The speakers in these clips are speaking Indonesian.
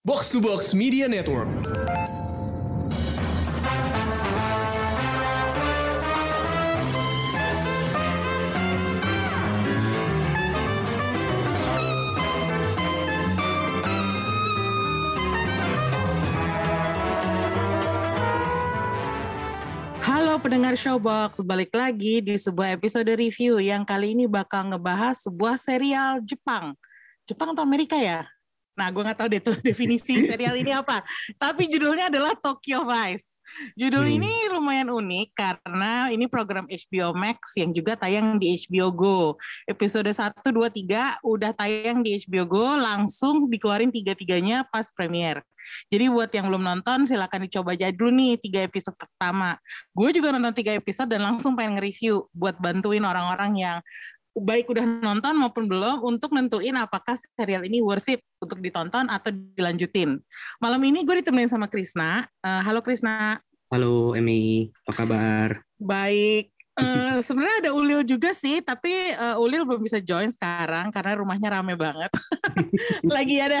Box to Box Media Network. Halo pendengar Showbox, balik lagi di sebuah episode review yang kali ini bakal ngebahas sebuah serial Jepang. Jepang atau Amerika ya? Nah, gue nggak tahu deh tuh definisi serial ini apa. Tapi judulnya adalah Tokyo Vice. Judul Hmm. ini lumayan unik karena ini program HBO Max yang juga tayang di HBO Go. Episode 1, 2, 3 udah tayang di HBO Go, langsung dikeluarin tiga-tiganya pas premiere. Jadi buat yang belum nonton silakan dicoba aja dulu nih tiga episode pertama. Gue juga nonton tiga episode dan langsung pengen nge-review buat bantuin orang-orang yang baik udah nonton maupun belum untuk nentuin apakah serial ini worth it untuk ditonton atau dilanjutin. Malam ini gue ditemenin sama Krisna. Eh, halo Krisna. Halo Emi, apa kabar? Baik. Eh, sebenarnya ada Ulil juga sih, tapi eh, Ulil belum bisa join sekarang karena rumahnya rame banget. Lagi ada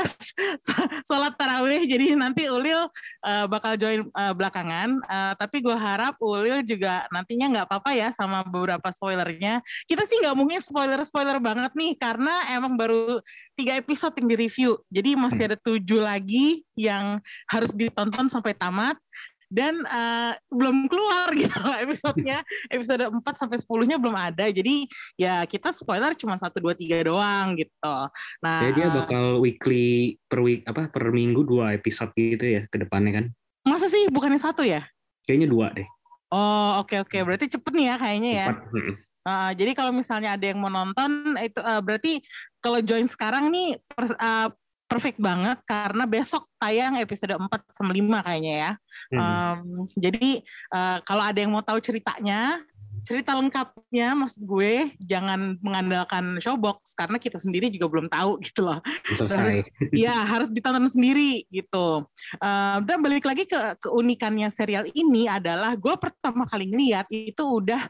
sholat tarawih, jadi nanti Ulil eh, bakal join eh, belakangan. Eh, tapi gue harap Ulil juga nantinya nggak apa-apa ya sama beberapa spoilernya. Kita sih nggak mungkin spoiler-spoiler banget nih, karena emang baru tiga episode yang di-review. Jadi masih ada tujuh lagi yang harus ditonton sampai tamat dan eh, belum keluar gitu loh episodenya episode 4 sampai 10-nya belum ada jadi ya kita spoiler cuma 1 2 3 doang gitu nah Jadi dia bakal weekly per week apa per minggu dua episode gitu ya ke depannya kan? masa sih bukannya satu ya Kayaknya dua deh. oh oke oke berarti cepet nih ya kayaknya ya Empat. Mm-mm. Eh, jadi kalau misalnya ada yang mau nonton itu eh, berarti kalau join sekarang nih pers- eh, perfect banget karena besok tayang episode 4 sama 5 kayaknya ya Mm. Um, jadi eh, kalau ada yang mau tahu ceritanya, cerita lengkapnya maksud gue jangan mengandalkan showbox karena kita sendiri juga belum tahu gitu loh. Selesai. ya harus ditonton sendiri gitu. Eh, dan balik lagi ke keunikannya serial ini adalah gue pertama kali ngeliat itu udah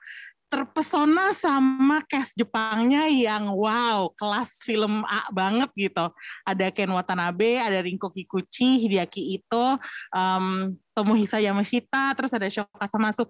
terpesona sama cast Jepangnya yang wow kelas film A banget gitu. Ada Ken Watanabe, ada Rinko Kikuchi, Hideaki Ito, um, Tomohisa Yamashita, terus ada Shoka Samasu.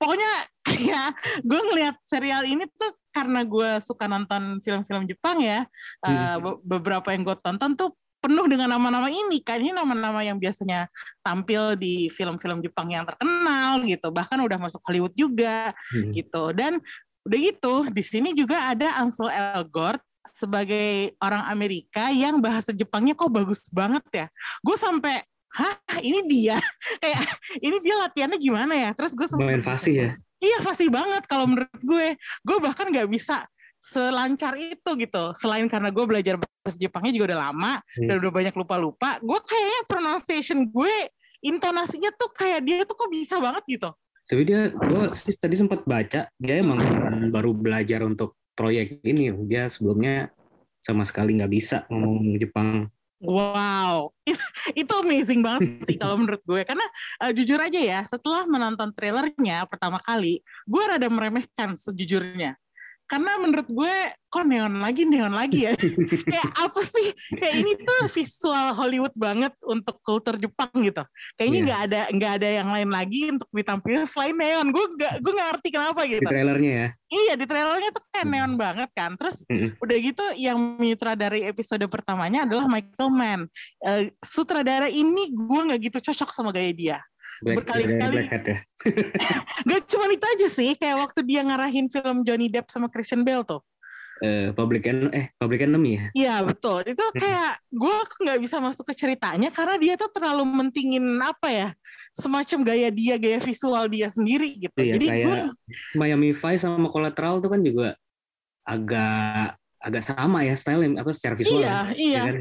Pokoknya ya gue ngelihat serial ini tuh karena gue suka nonton film-film Jepang ya. eh, be- beberapa yang gue tonton tuh penuh dengan nama-nama ini. Kan ini nama-nama yang biasanya tampil di film-film Jepang yang terkenal gitu. Bahkan udah masuk Hollywood juga Mm. gitu. Dan udah gitu di sini juga ada Ansel Elgort sebagai orang Amerika yang bahasa Jepangnya kok bagus banget ya. Gue sampai hah? Ini dia? Kayak ini dia latihannya gimana ya? Terus gue sempat Lumayan fasih ya. iya fasih banget kalau menurut gue. Gue bahkan nggak bisa selancar itu gitu selain karena gue belajar bahasa Jepangnya juga udah lama Hmm. dan udah banyak lupa-lupa gue kayaknya pronunciation gue intonasinya tuh kayak dia tuh kok bisa banget gitu Tapi dia, gue tadi sempat baca dia emang baru belajar untuk proyek ini. Dia sebelumnya sama sekali nggak bisa ngomong Jepang. Wow, itu amazing banget sih kalau menurut gue. Karena eh, jujur aja ya, setelah menonton trailernya pertama kali, gue rada meremehkan sejujurnya. Karena menurut gue, kok neon lagi, neon lagi ya. Kayak apa sih? Kayak ini tuh visual Hollywood banget untuk kultur Jepang gitu. Kayaknya Iya. nggak ada nggak ada yang lain lagi untuk ditampilkan selain neon. Gue nggak gue nggak ngerti kenapa Di gitu. trailernya ya. Iya di trailernya tuh kayak Hmm. neon banget kan. Terus Mm-mm. udah gitu yang menyutradari episode pertamanya adalah Michael Mann. Eh, sutradara ini gue nggak gitu cocok sama gaya dia. Berkali-kali. Ya. Gak cuma itu aja sih, kayak waktu dia ngarahin film Johnny Depp sama Christian Bale tuh. Eh, Public En eh Public Enemy ya. Iya betul. Itu kayak gue nggak bisa masuk ke ceritanya karena dia tuh terlalu mentingin apa ya, semacam gaya dia, gaya visual dia sendiri gitu. Iya, Jadi kayak gue Miami Vice sama Collateral tuh kan juga agak agak sama ya style apa secara visual. iya ya. iya. Kan?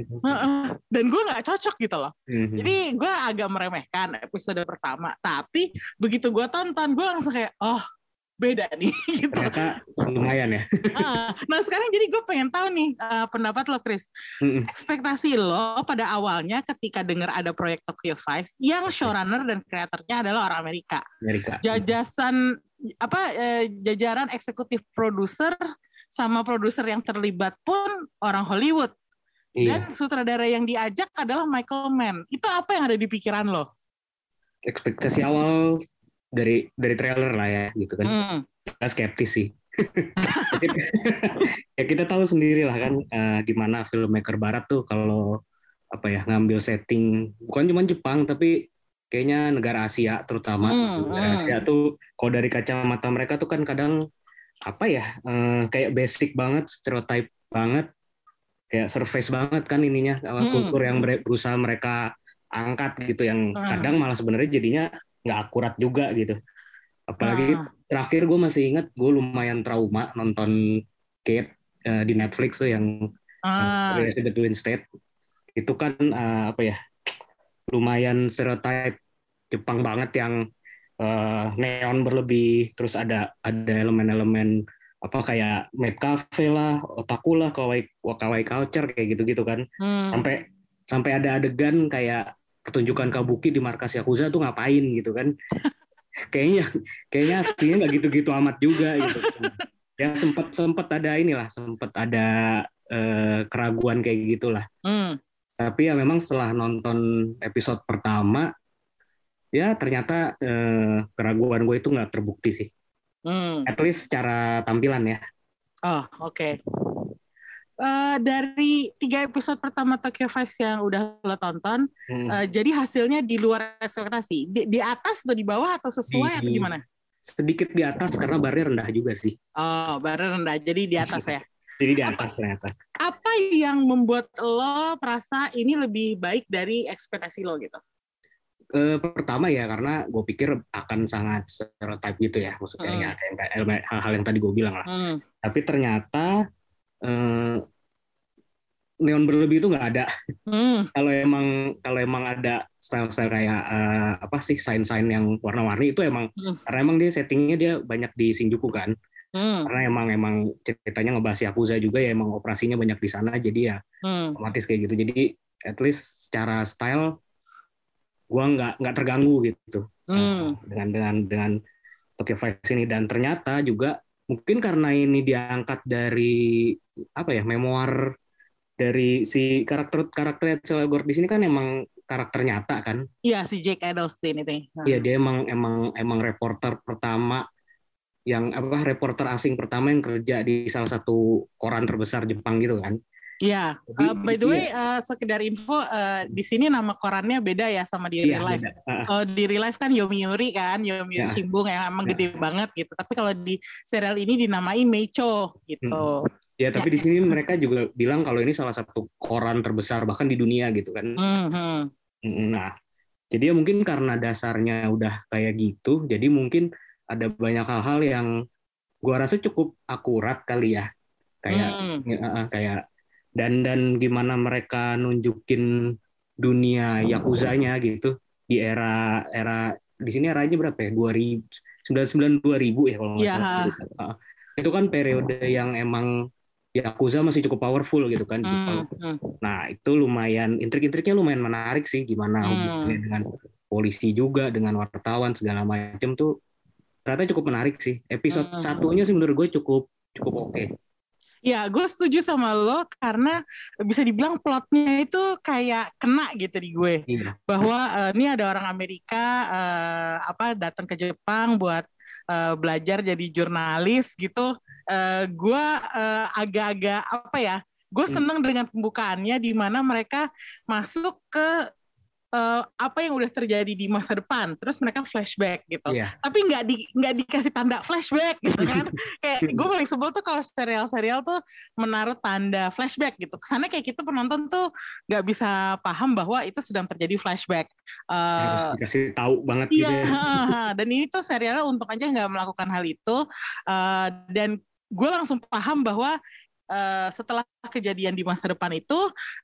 Dan gue nggak cocok gitu loh. Mhm. Jadi gue agak meremehkan episode pertama, tapi begitu gue tonton, gue langsung kayak, oh beda nih gitu. ternyata lumayan ya. Ah, nah sekarang jadi gue pengen tahu nih eh, pendapat lo, Chris. Mhm. Ekspektasi lo pada awalnya ketika dengar ada proyek Tokyo Vice, yang showrunner dan kreatornya adalah orang Amerika. Amerika. Jajasan apa eh, jajaran eksekutif produser sama produser yang terlibat pun orang Hollywood. Iya. Dan sutradara yang diajak adalah Michael Mann. Itu apa yang ada di pikiran lo? Ekspektasi awal dari dari trailer lah ya gitu kan. Hmm. Kita skeptis sih. ya kita tahu sendiri lah kan eh, gimana filmmaker barat tuh kalau apa ya ngambil setting bukan cuma Jepang tapi kayaknya negara Asia terutama Hmm, negara hmm. Asia tuh kalau dari kacamata mereka tuh kan kadang apa ya eh, kayak basic banget stereotype banget kayak surface banget kan ininya eh, Hmm. kultur yang berusaha mereka angkat gitu yang Hmm. kadang malah sebenarnya jadinya nggak akurat juga gitu apalagi Ah. terakhir gue masih ingat gue lumayan trauma nonton Kate eh, di Netflix tuh yang Ah. The Twin State itu kan eh, apa ya lumayan stereotype Jepang banget yang eh, neon berlebih terus ada ada elemen-elemen apa kayak maid cafe lah otaku lah kawaii kawaii culture kayak gitu-gitu kan Hmm. sampai sampai ada adegan kayak pertunjukan kabuki di markas yakuza tuh ngapain gitu kan kayaknya kayaknya aslinya nggak gitu-gitu amat juga gitu ya sempat sempat ada inilah sempat ada eh, keraguan kayak gitulah Hmm. tapi ya memang setelah nonton episode pertama ya ternyata eh, keraguan gue itu nggak terbukti sih Hmm. at least secara tampilan ya Oh, oke. Eh, dari tiga episode pertama Tokyo Vice yang udah lo tonton, Hmm. eh, jadi hasilnya di luar ekspektasi. Di, di atas atau di bawah atau sesuai atau Di- gimana? sedikit di atas karena barnya rendah juga sih Oh, baru rendah. Jadi di atas ya. jadi di atas ternyata Apa yang membuat lo merasa ini lebih baik dari ekspektasi lo gitu? Eh, pertama ya karena gue pikir akan sangat stereotype gitu ya maksudnya Hmm. ya hal-hal yang tadi gue bilang lah Hmm. tapi ternyata eh, neon berlebih itu nggak ada Hmm. kalau emang kalau emang ada style-style kayak eh, apa sih sign-sign yang warna-warni itu emang Hmm. karena emang dia settingnya dia banyak di Shinjuku kan Hmm. karena emang emang ceritanya ngebahas Yakuza juga ya emang operasinya banyak di sana jadi ya Hmm. otomatis kayak gitu jadi at least secara style gua nggak nggak terganggu gitu Hmm. Dengan dengan dengan Tokyo Vice ini dan ternyata juga mungkin karena ini diangkat dari apa ya memoir dari si karakter karakter Elgort di sini kan emang karakter nyata kan Iya si Jake Edelstein itu. Nah. Iya dia emang emang emang reporter pertama yang apa reporter asing pertama yang kerja di salah satu koran terbesar Jepang gitu kan. Iya. Jadi, Uh, by the way, uh, sekedar info uh, di sini nama korannya beda ya sama di Iya, real life. Kalau di real life kan Yomiuri kan, Yomiuri Ya. Shimbun yang emang Ya. gede banget gitu. Tapi kalau di serial ini dinamai Meicho gitu. Ya tapi di sini mereka juga bilang kalau ini salah satu koran terbesar bahkan di dunia gitu kan. Hmm, hmm. Mm, Nah, jadi ya mungkin karena dasarnya udah kayak gitu, jadi mungkin ada banyak hal-hal yang gua rasa cukup akurat kali ya. Kayak Hmm. ya, uh, kayak dan dan gimana mereka nunjukin dunia yakuzanya gitu di era era di sini eranya berapa ya? 2000 99 2000 ya kalau nggak Iya. salah. gitu. Uh, Itu kan periode yang emang Yakuza masih cukup powerful gitu kan. Hmm, hmm. Nah, itu lumayan intrik-intriknya lumayan menarik sih gimana Hmm. hubungannya dengan polisi juga dengan wartawan segala macam tuh ternyata cukup menarik sih. Episode Hmm. satunya sih menurut gue cukup cukup oke. Ya, gue setuju sama lo karena bisa dibilang plotnya itu kayak kena gitu di gue. Iya. bahwa eh, ini ada orang Amerika eh, apa datang ke Jepang buat eh, belajar jadi jurnalis gitu. Eh, gue eh, agak-agak apa ya? Gue Hmm. seneng dengan pembukaannya di mana mereka masuk ke eh, apa yang udah terjadi di masa depan, terus mereka flashback gitu. Iya. Tapi nggak di nggak dikasih tanda flashback gitu kan? kayak gue paling sebel tuh kalau serial-serial tuh menaruh tanda flashback gitu. Kesannya kayak kita penonton tuh nggak bisa paham bahwa itu sedang terjadi flashback. Eh, Harus dikasih tahu banget Iya, gitu. ya. dan ini tuh serialnya untuk aja nggak melakukan hal itu. Eh, dan gue langsung paham bahwa eh, setelah kejadian di masa depan itu,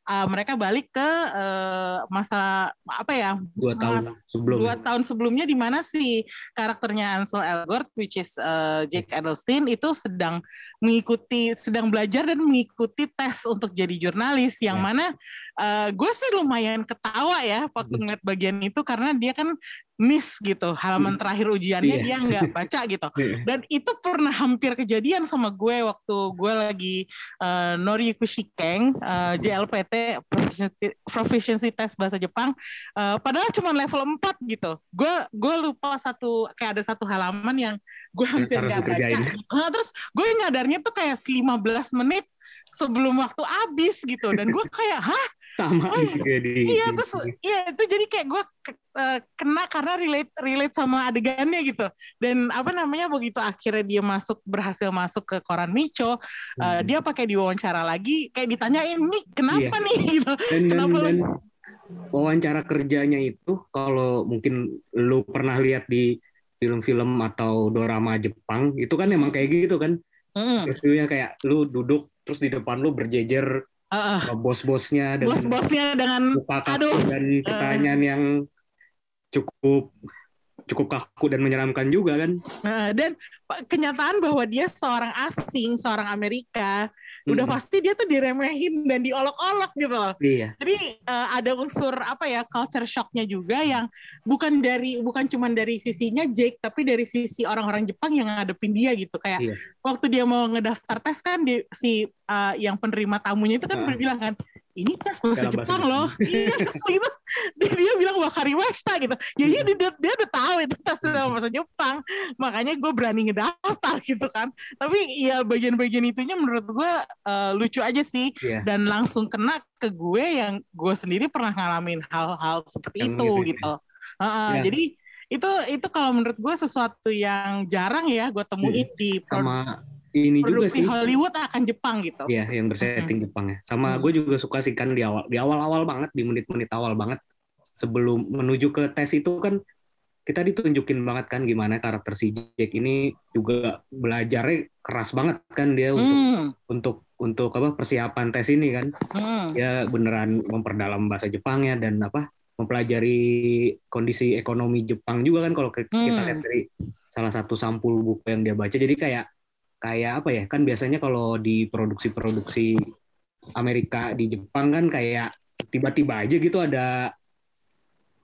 eh, mereka balik ke eh, masa apa ya? Dua tahun sebelum. Dua tahun sebelumnya di mana si karakternya Ansel Elgort, which is eh, Jake Edelstein itu sedang mengikuti, sedang belajar dan mengikuti tes untuk jadi jurnalis, yang Ya. mana uh, gue sih lumayan ketawa ya waktu ngeliat bagian itu karena dia kan miss gitu halaman terakhir ujiannya Iya. dia nggak baca gitu. Iya. dan itu pernah hampir kejadian sama gue waktu gue lagi uh, Nori Kushikeng uh, JLPT proficiency, proficiency test bahasa Jepang uh, padahal cuma level 4 gitu. Gue gue lupa satu kayak ada satu halaman yang gue hampir nggak baca. Nah, terus gue ngadarnya tuh kayak 15 menit sebelum waktu habis gitu. Dan gue kayak hah sama Oh, iya. Di- terus iya itu jadi kayak gue ke- eh, kena karena relate relate sama adegannya gitu. Dan apa namanya begitu akhirnya dia masuk berhasil masuk ke koran Micho eh, Hmm. dia pakai diwawancara lagi kayak ditanyain nih kenapa Iya. nih? Gitu. Dan dan, Kenapa lu- dan wawancara kerjanya itu kalau mungkin lu pernah lihat di film-film atau dorama Jepang itu kan emang kayak gitu kan. Mm, interviewnya kayak lu duduk terus di depan lu berjejer sama bos-bosnya dengan bos-bosnya dengan muka kaku aduh. dan pertanyaan yang cukup cukup kaku dan menyeramkan juga kan. Eh, dan kenyataan bahwa dia seorang asing seorang Amerika udah Hmm. pasti dia tuh diremehin dan diolok-olok gitu loh iya Jadi eh, ada unsur apa ya culture shocknya juga yang bukan dari bukan cuma dari sisinya Jake tapi dari sisi orang-orang Jepang yang ngadepin dia gitu kayak Iya. waktu dia mau ngedaftar tes kan di, si eh, yang penerima tamunya itu kan Ah. berbilang kan ini tes bahasa bahasa Jepang. Jepang. loh iya gitu dia, dia bilang wakarimashita gitu. Ya iya dia, dia, dia udah tahu itu tes dalam bahasa Jepang. Makanya gue berani ngedaftar gitu kan. Tapi ya bagian-bagian itunya menurut gue eh, lucu aja sih. Iya. Dan langsung kena ke gue yang gue sendiri pernah ngalamin hal-hal seperti Yang itu gitu ya. gitu. Heeh, Ya. Jadi itu itu kalau menurut gue sesuatu yang jarang ya gue temuin di produ- sama ini juga sih Hollywood akan Jepang gitu. Iya, yang bersetting Jepang ya. Sama Hmm. gue juga suka sih kan di awal, di awal-awal banget, di menit-menit awal banget, sebelum menuju ke tes itu kan kita ditunjukin banget kan gimana karakter si Jack ini juga belajarnya keras banget kan dia untuk Hmm, untuk untuk apa persiapan tes ini kan. hmm, Dia beneran memperdalam bahasa Jepangnya dan apa mempelajari kondisi ekonomi Jepang juga kan kalau kita kita Hmm. lihat dari salah satu sampul buku yang dia baca. Jadi kayak kayak apa ya? Kan biasanya kalau di produksi-produksi Amerika di Jepang kan kayak tiba-tiba aja gitu ada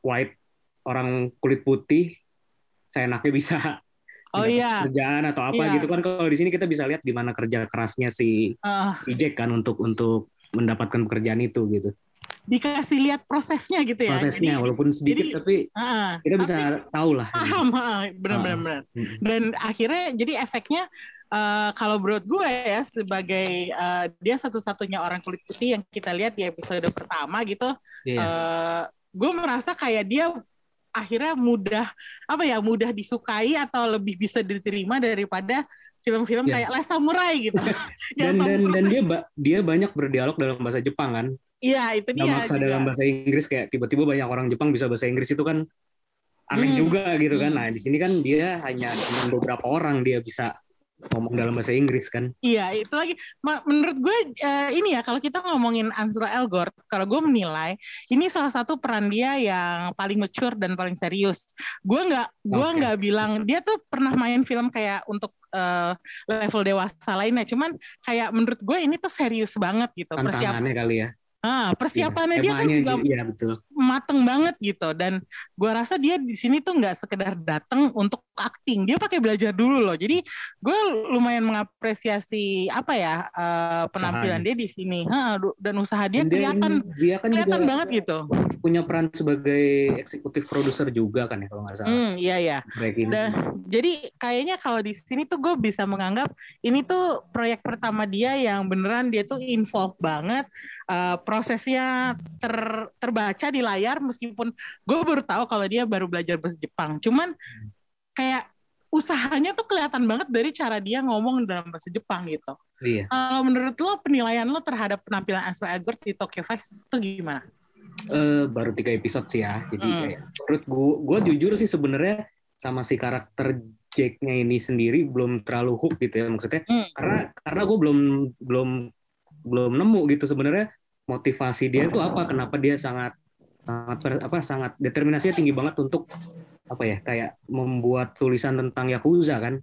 white orang kulit putih seenaknya bisa Oh iya. kerjaan atau apa Iya. gitu kan kalau di sini kita bisa lihat gimana kerja kerasnya si si Jack kan untuk untuk mendapatkan pekerjaan itu gitu dikasih lihat prosesnya gitu ya. prosesnya Jadi, walaupun sedikit jadi- tapi heeh, kita bisa tapi tahu lah paham, heeh, benar-benar. benar. Mm. dan akhirnya jadi efeknya eh, kalau menurut gue ya sebagai eh, dia satu-satunya orang kulit putih yang kita lihat di episode pertama gitu Iya. eh, gue merasa kayak dia akhirnya mudah apa ya mudah disukai atau lebih bisa diterima daripada film-film Iya. kayak Les Samurai gitu dan dan dan dia ba- dia banyak berdialog dalam bahasa Jepang kan iya itu dia maksa juga. dalam bahasa Inggris kayak tiba-tiba banyak orang Jepang bisa bahasa Inggris itu kan aneh Hmm. juga gitu kan Hmm. nah di sini kan dia hanya dengan beberapa orang dia bisa ngomong dalam bahasa Inggris kan Iya, itu lagi. Menurut gue eh, ini ya kalau kita ngomongin Ansel Elgort, kalau gue menilai ini salah satu peran dia yang paling mature dan paling serius. Gue nggak, gue Oke. nggak bilang dia tuh pernah main film kayak untuk eh, level dewasa lainnya. Cuman kayak menurut gue ini tuh serius banget gitu. Persiap, tantangannya kali ya ah, persiapannya dia kan juga iya betul. mateng banget gitu. Dan gua rasa dia di sini tuh nggak sekedar datang untuk acting dia pakai belajar dulu loh. Jadi gue lumayan mengapresiasi apa ya eh, penampilan Usahanya. dia di sini. Ha, dan usaha dia Dan kelihatan dia kan kelihatan juga banget gitu punya peran sebagai eksekutif produser juga kan ya kalau nggak salah hmm iya iya Dan jadi kayaknya kalau di sini tuh gue bisa menganggap ini tuh proyek pertama dia yang beneran dia tuh involved banget Eh, prosesnya ter, terbaca di layar meskipun gue baru tahu kalau dia baru belajar bahasa Jepang. Cuman kayak usahanya tuh kelihatan banget dari cara dia ngomong dalam bahasa Jepang gitu. iya Kalau menurut lo penilaian lo terhadap penampilan Ansel Elgort di Tokyo Vice itu gimana? Eh, baru tiga episode sih ya jadi Hmm. kayak menurut gua gua jujur sih sebenarnya sama si karakter Jack-nya ini sendiri belum terlalu hook gitu ya maksudnya Hmm. karena karena gue belum belum belum nemu gitu sebenarnya motivasi dia itu apa kenapa dia sangat sangat apa sangat determinasinya tinggi banget untuk apa ya kayak membuat tulisan tentang yakuza kan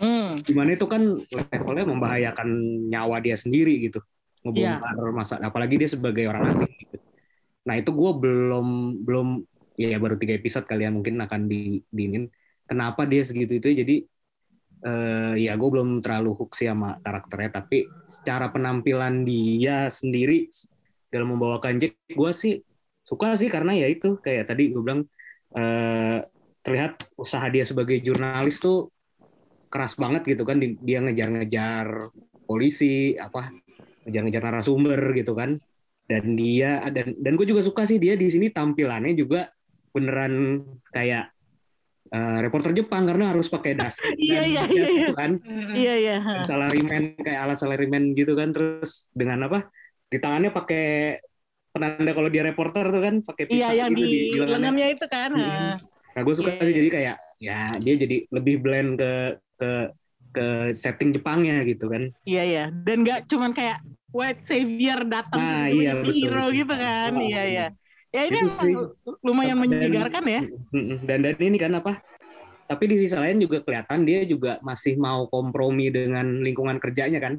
Hmm. di mana itu kan levelnya membahayakan nyawa dia sendiri gitu Iya. ngebongkar masa apalagi dia sebagai orang asing gitu. Nah itu gue belum belum ya baru tiga episode kalian mungkin akan di diinin. Kenapa dia segitu itu? Jadi eh, ya gue belum terlalu hook sih sama karakternya. Tapi secara penampilan dia sendiri dalam membawakan Jack, gue sih suka sih karena ya itu kayak tadi gue bilang eh, terlihat usaha dia sebagai jurnalis tuh keras banget gitu kan dia ngejar-ngejar polisi apa ngejar-ngejar narasumber gitu kan dan dia dan dan gue juga suka sih dia di sini tampilannya juga beneran kayak uh, reporter Jepang karena harus pakai das iya iya iya. gitu kan. Iya iya. Salaryman kayak ala salaryman gitu kan. Terus dengan apa? Di tangannya pakai penanda kalau dia reporter tuh kan pakai iya yang gitu di, di lengannya itu kan hmm. nah gue suka yeah. sih jadi kayak ya dia jadi lebih blend ke ke ke setting Jepangnya gitu kan. Iya iya. Dan nggak cuman kayak white savior datang nah, iya, betul, hero betul. gitu kan oh, iya iya ya ini sih, lumayan menyegarkan ya dan dan ini kan apa tapi di sisi lain juga kelihatan dia juga masih mau kompromi dengan lingkungan kerjanya kan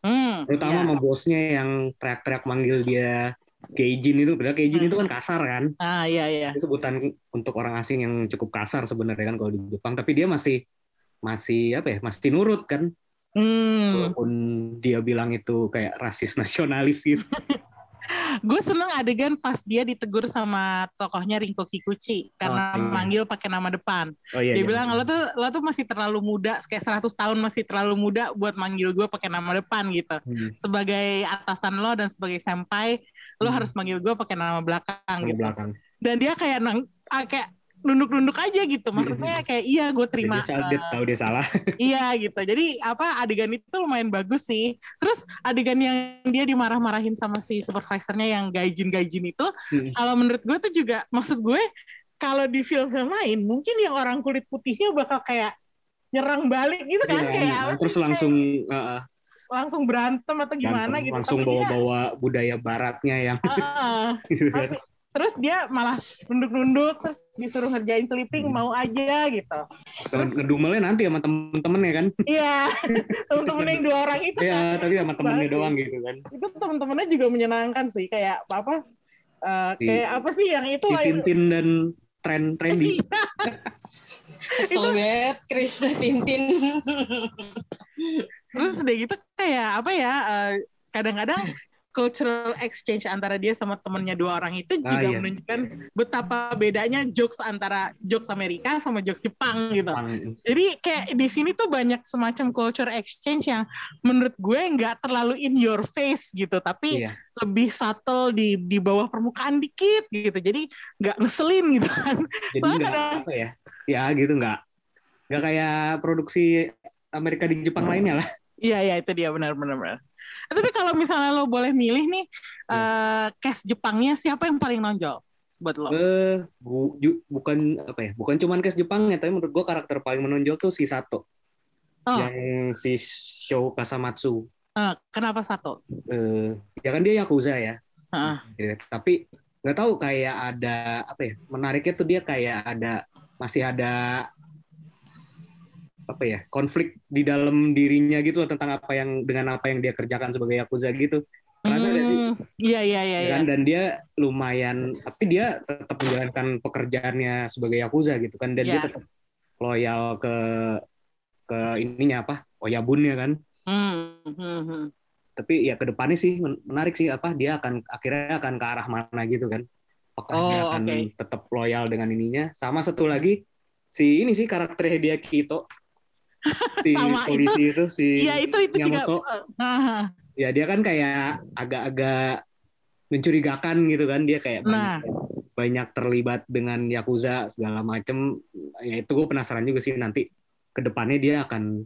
hmm, terutama iya. sama bosnya yang teriak-teriak manggil dia Keijin itu, padahal Keijin hmm. itu kan kasar kan? Ah iya iya. Itu sebutan untuk orang asing yang cukup kasar sebenarnya kan kalau di Jepang, tapi dia masih masih apa ya? Masih nurut kan? Hmm. Walaupun dia bilang itu kayak rasis nasionalis gitu. gue seneng adegan pas dia ditegur sama tokohnya Rinko Kikuchi karena oh, iya. manggil pakai nama depan. Oh, iya, dia iya, bilang iya. lo tuh lo tuh masih terlalu muda, kayak 100 tahun masih terlalu muda buat manggil gue pakai nama depan gitu. Hmm. Sebagai atasan lo dan sebagai senpai, lo Hmm. harus manggil gue pakai nama belakang Nama gitu. belakang. Dan dia kayak nang, ah, kayak nunduk-nunduk aja gitu. Maksudnya kayak iya gue terima. Dia, salah, dia eh, tahu dia salah. Iya gitu. Jadi apa adegan itu lumayan bagus sih. Terus adegan yang dia dimarah-marahin sama si supervisornya yang gaijin-gaijin itu, Hmm. kalau menurut gue tuh juga maksud gue kalau di film-film lain mungkin yang orang kulit putihnya bakal kayak nyerang balik gitu kan Iya, kayak apa terus langsung uh, kayak langsung berantem atau gimana berantem, gitu. langsung dia- bawa-bawa budaya baratnya yang kan. tapi- terus dia malah nunduk-nunduk terus disuruh ngerjain clipping Hmm. mau aja gitu. Terus ngedumelnya nanti sama temen-temennya kan. Iya, temen-temen yang dua orang itu kan. Iya, tapi sama temennya doang gitu kan. itu temen-temennya juga menyenangkan sih kayak apa eh, Si- kayak apa sih yang itu Si Tintin dan tren trendy. Banget Chris dan Tintin. terus udah gitu kayak apa ya eh, kadang-kadang cultural exchange antara dia sama temennya dua orang itu Ah, juga iya. menunjukkan betapa bedanya jokes antara jokes Amerika sama jokes Jepang gitu. Jepang. Jadi kayak di sini tuh banyak semacam culture exchange yang menurut gue nggak terlalu in your face gitu, tapi Iya. lebih subtle di di bawah permukaan dikit gitu. Jadi nggak ngeselin gitu kan. Jadi nggak apa ya? Ya gitu nggak nggak kayak produksi Amerika di Jepang lainnya lah. Iya iya itu dia benar-benar. benar. Eh, Tapi kalau misalnya lo boleh milih nih eh cast Jepangnya siapa yang paling nonjol buat lo? Eh, bu- ju- bukan apa ya? Bukan cuman case Jepang ya, tapi menurut gua karakter paling menonjol tuh si Sato. Oh. Yang si Sho Kasamatsu. Eh, kenapa satu? Eh, ya kan dia Yakuza ya. Heeh. Ya, tapi nggak tahu kayak ada apa ya? Menariknya tuh dia kayak ada masih ada apa ya konflik di dalam dirinya gitu loh tentang apa yang dengan apa yang dia kerjakan sebagai yakuza gitu Kerasa nggak sih? Hmm, Iya iya iya. Ya iya. kan? dan dia lumayan tapi dia tetap menjalankan pekerjaannya sebagai yakuza gitu kan dan dia Iya. tetap loyal ke ke ininya apa oyabunnya kan Hmm, hmm, hmm. tapi ya ke depannya sih men- menarik sih apa dia akan akhirnya akan ke arah mana gitu kan apakah dia Oh, akan oke. tetap loyal dengan ininya sama satu lagi si ini sih karakter Hideaki Ito si Sama polisi itu, si Iya itu itu juga. Miyamoto. Ah, ya dia kan kayak agak-agak mencurigakan gitu kan dia kayak Nah. banyak, banyak terlibat dengan yakuza segala macem ya itu gue penasaran juga sih nanti ke depannya dia akan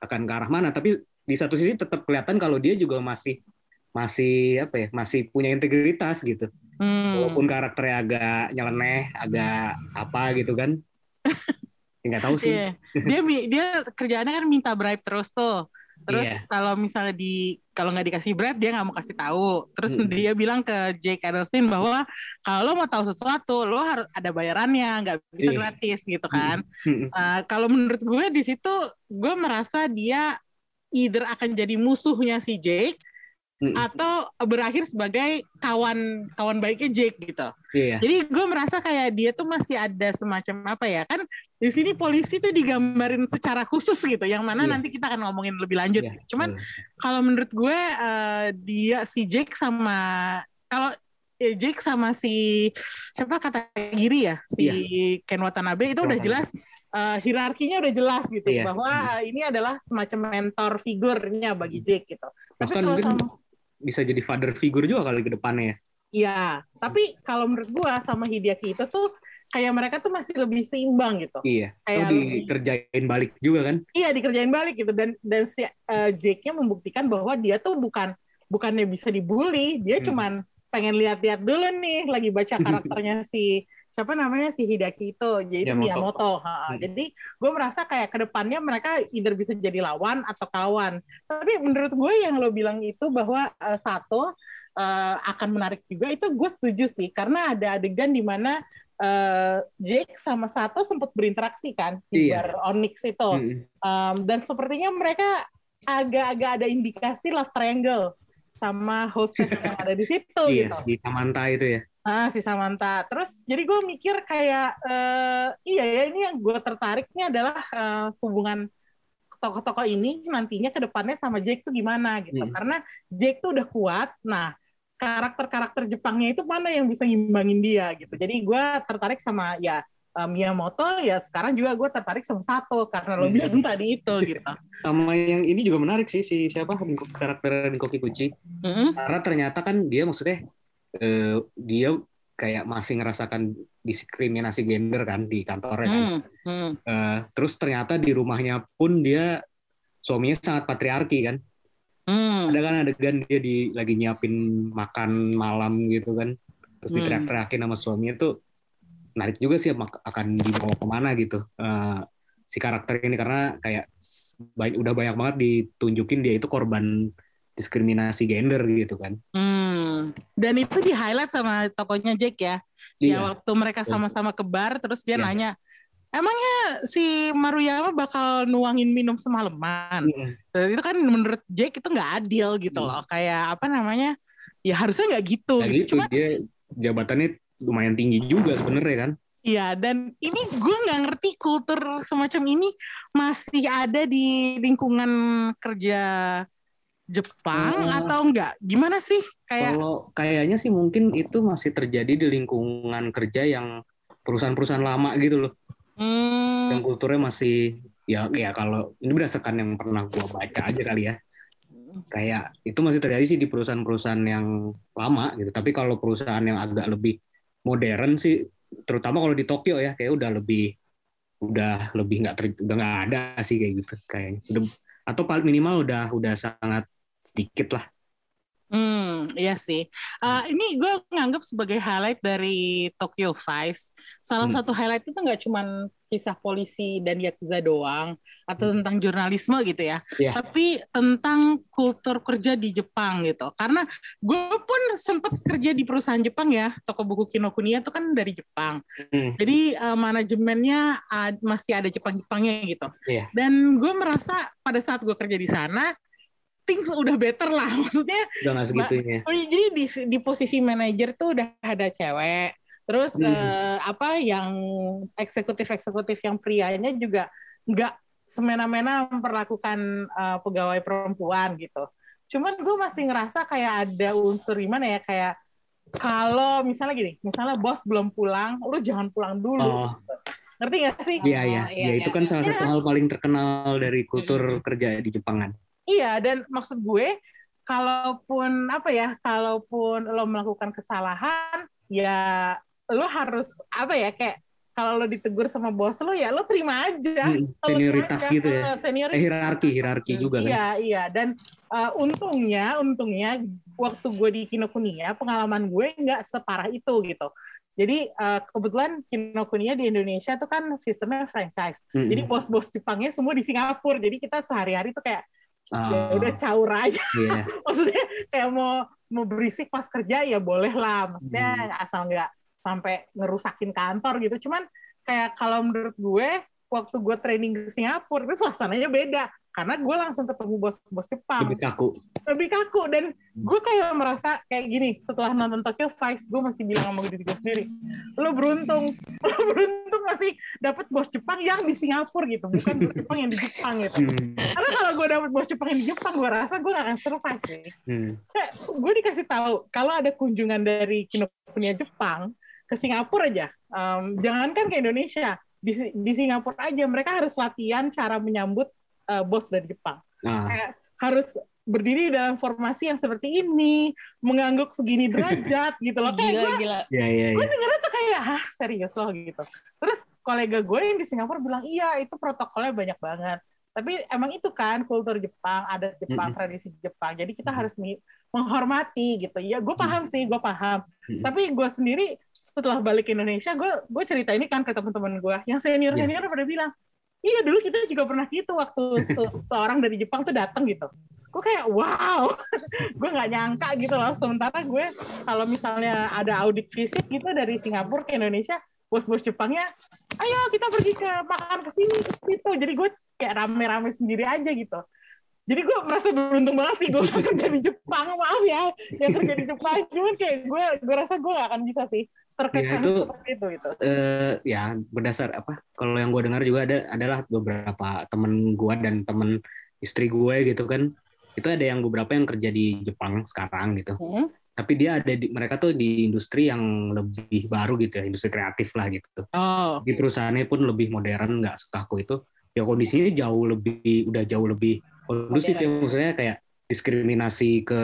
akan ke arah mana tapi di satu sisi tetap kelihatan kalau dia juga masih masih apa ya masih punya integritas gitu hmm. walaupun karakternya agak nyeleneh agak apa gitu kan ya nggak tahu sih Iya. Dia dia kerjaannya kan minta bribe terus tuh. Terus Iya. kalau misalnya di kalau nggak dikasih bribe dia nggak mau kasih tahu. Terus Mm-mm. dia bilang ke Jake Adelstein bahwa kalau mau tahu sesuatu lo harus ada bayarannya, nggak bisa Iya. gratis gitu kan. Mm-mm. Uh, kalau menurut gue di situ gue merasa dia either akan jadi musuhnya si Jake Mm. atau berakhir sebagai kawan kawan baiknya Jake gitu. Iya. Jadi gue merasa kayak dia tuh masih ada semacam apa ya kan di sini polisi tuh digambarin secara khusus gitu, yang mana Iya. nanti kita akan ngomongin lebih lanjut. Iya, gitu. Cuman kalau menurut gue eh, dia si Jake sama kalau eh, Jake sama si siapa kata Giri ya si Ken Watanabe itu udah jelas eh, hierarkinya udah jelas gitu Iya. bahwa ini adalah semacam mentor figurnya bagi Jake gitu. Tapi Bahkan kalau mungkin sama bisa jadi father figure juga kali ke depannya ya. Iya, tapi kalau menurut gua sama Hideaki itu tuh kayak mereka tuh masih lebih seimbang gitu. Iya. Kayak dikerjain balik juga kan? Iya dikerjain balik gitu dan dan si eh, Jake-nya membuktikan bahwa dia tuh bukan bukannya bisa dibully, dia Hmm. cuman pengen lihat-lihat dulu nih lagi baca karakternya si siapa namanya si Hidaki itu, jadi Miyamoto. Miyamoto. Ha, Hmm. Jadi gue merasa kayak ke depannya mereka either bisa jadi lawan atau kawan. Tapi menurut gue yang lo bilang itu bahwa eh, Sato eh, akan menarik juga itu gue setuju sih karena ada adegan di mana eh, Jake sama Sato sempat berinteraksi kan di Iya. bar Onyx itu. Mm-mm. Um, dan sepertinya mereka agak-agak ada indikasi love triangle sama hostess yang ada di situ Iya, gitu. si Samantha itu ya. Ah, si Samantha. Terus jadi gue mikir kayak eh, iya ya ini yang gue tertariknya adalah eh, hubungan tokoh-tokoh ini nantinya ke depannya sama Jake tuh gimana gitu. Hmm. Karena Jake tuh udah kuat. Nah, karakter-karakter Jepangnya itu mana yang bisa ngimbangin dia gitu. Jadi gue tertarik sama ya eh, Miyamoto ya sekarang juga gue tertarik sama Sato karena lo Hmm. bilang tadi itu gitu. Sama yang ini juga menarik sih si siapa karakter Rinko Kikuchi. Mm-mm. Karena ternyata kan dia maksudnya eh, dia kayak masih ngerasakan diskriminasi gender kan di kantornya kan. Hmm, hmm. Eh, terus ternyata di rumahnya pun dia suaminya sangat patriarki kan. Hmm. Ada kan adegan dia di lagi nyiapin makan malam gitu kan. Terus Hmm. diteriak-teriakin sama suaminya tuh menarik juga sih akan dibawa ke mana gitu. Eh, si karakter ini karena kayak banyak, udah banyak banget ditunjukin dia itu korban diskriminasi gender gitu kan. Hmm. Dan itu di highlight sama tokonya Jack ya. Ya waktu mereka sama-sama ke bar terus dia Iya. nanya, emangnya si Maruyama bakal nuangin minum semalaman? Dan itu kan menurut Jack itu nggak adil gitu Hmm. loh. Kayak apa namanya? Ya harusnya nggak gitu. Nah, gitu. gitu Cuma dia jabatannya lumayan tinggi juga sebenarnya kan. Iya, dan ini gue nggak ngerti kultur semacam ini masih ada di lingkungan kerja Jepang Oh. atau enggak? Gimana sih? Kayak Kalau kayaknya sih mungkin itu masih terjadi di lingkungan kerja yang perusahaan-perusahaan lama gitu loh. hmm, Yang kulturnya masih ya ya kalau ini berdasarkan yang pernah gua baca aja kali ya. Kayak itu masih terjadi sih di perusahaan-perusahaan yang lama gitu. Tapi kalau perusahaan yang agak lebih modern sih terutama kalau di Tokyo ya kayak udah lebih udah lebih nggak udah nggak ada sih kayak gitu kayaknya. Udah, atau paling minimal udah udah sangat sedikit lah. Hmm, iya sih. Uh, ini gue nganggap sebagai highlight dari Tokyo Vice. Salah Hmm. satu highlight itu nggak cuma kisah polisi dan yakuza doang atau tentang jurnalisme gitu ya, Iya. tapi tentang kultur kerja di Jepang gitu. Karena gue pun sempat kerja di perusahaan Jepang ya, toko buku Kinokuniya itu kan dari Jepang. Hmm. Jadi uh, manajemennya masih ada Jepang-Jepangnya gitu. Iya. Dan gue merasa pada saat gue kerja di sana, things udah better lah. Maksudnya Udah nggak segitunya. Oh, jadi di di posisi manajer tuh udah ada cewek. Terus Hmm. eh, apa yang eksekutif-eksekutif yang prianya juga nggak semena-mena memperlakukan eh, pegawai perempuan gitu. Cuman gue masih ngerasa kayak ada unsur gimana ya kayak kalau misalnya gini, misalnya bos belum pulang, lu jangan pulang dulu. Oh. Ngerti gak sih? Iya, Oh, iya. iya, Ya, itu iya, kan iya. salah satu hal paling terkenal dari kultur kerja di Jepangan. Iya, dan maksud gue, kalaupun apa ya, kalaupun lo melakukan kesalahan, ya lo harus apa ya kayak kalau lo ditegur sama bos lo ya lo terima aja. Hmm, Senioritas terima aja. gitu ya. Eh, Senioritas. Eh, hierarki, hierarki Hmm, juga kan. Iya, iya. Dan eh, untungnya, untungnya waktu gue di Kinokuniya, pengalaman gue nggak separah itu gitu. Jadi eh, kebetulan Kinokuniya di Indonesia tuh kan sistemnya franchise. Mm-mm. Jadi bos-bos Jepangnya semua di Singapura. Jadi kita sehari-hari tuh kayak ya Ah, udah caur aja. iya. maksudnya kayak mau mau berisik pas kerja ya boleh lah maksudnya Hmm. asal nggak sampai ngerusakin kantor gitu cuman kayak kalau menurut gue waktu gue training ke Singapura itu suasananya beda. Karena gue langsung ketemu bos-bos Jepang. Lebih kaku. lebih kaku. Dan gue kayak merasa kayak gini setelah nonton Tokyo Vice gue masih bilang sama diri gue sendiri lo beruntung. Lo beruntung masih dapat bos Jepang yang di Singapura gitu. Bukan bos Jepang yang di Jepang gitu. Hmm. karena kalau gue dapet bos Jepang yang di Jepang gue rasa gue gak akan survive sih. Hmm. kayak gue dikasih tahu kalau ada kunjungan dari Kinokuniya Jepang ke Singapura aja em, jangankan ke Indonesia di, di Singapura aja mereka harus latihan cara menyambut eh, bos dari Jepang Nah, kayak harus berdiri dalam formasi yang seperti ini, mengangguk segini derajat gitu loh. Kayak Gila, gue, gila. ya ya gue ya. dengernya tuh kayak, ah serius loh gitu. Terus kolega gue yang di Singapura bilang, iya itu protokolnya banyak banget. Tapi emang itu kan kultur Jepang, adat Jepang, Mm-mm. tradisi Jepang. Jadi kita harus menghormati gitu. Ya gue paham sih, gue paham. Mm-mm. Tapi gue sendiri setelah balik ke Indonesia, gue gue cerita ini kan ke teman-teman gue. Yang senior senior pada bilang, iya dulu kita juga pernah gitu waktu se- seorang dari Jepang tuh datang gitu. Gue kayak wow, gue nggak nyangka gitu loh. Sementara gue kalau misalnya ada audit fisik gitu dari Singapura ke Indonesia, bos-bos Jepangnya, ayo kita pergi ke makan ke sini ke situ. Jadi gue kayak rame-rame sendiri aja gitu. Jadi gue merasa beruntung banget sih gue kerja di Jepang, maaf ya, yang kerja di Jepang. Cuman kayak gue, gue rasa gue gak akan bisa sih terkekang Ya, itu- seperti itu gitu. eh ya berdasar apa kalau yang gue dengar juga ada adalah beberapa temen gue dan temen istri gue gitu kan. Itu ada yang beberapa yang kerja di Jepang sekarang gitu. Hmm. tapi dia ada di mereka tuh di industri yang lebih baru gitu ya industri kreatif lah gitu. Oh, di perusahaannya pun lebih modern nggak sekaku itu. Ya kondisinya jauh lebih udah jauh lebih kondusif ya maksudnya kayak diskriminasi ke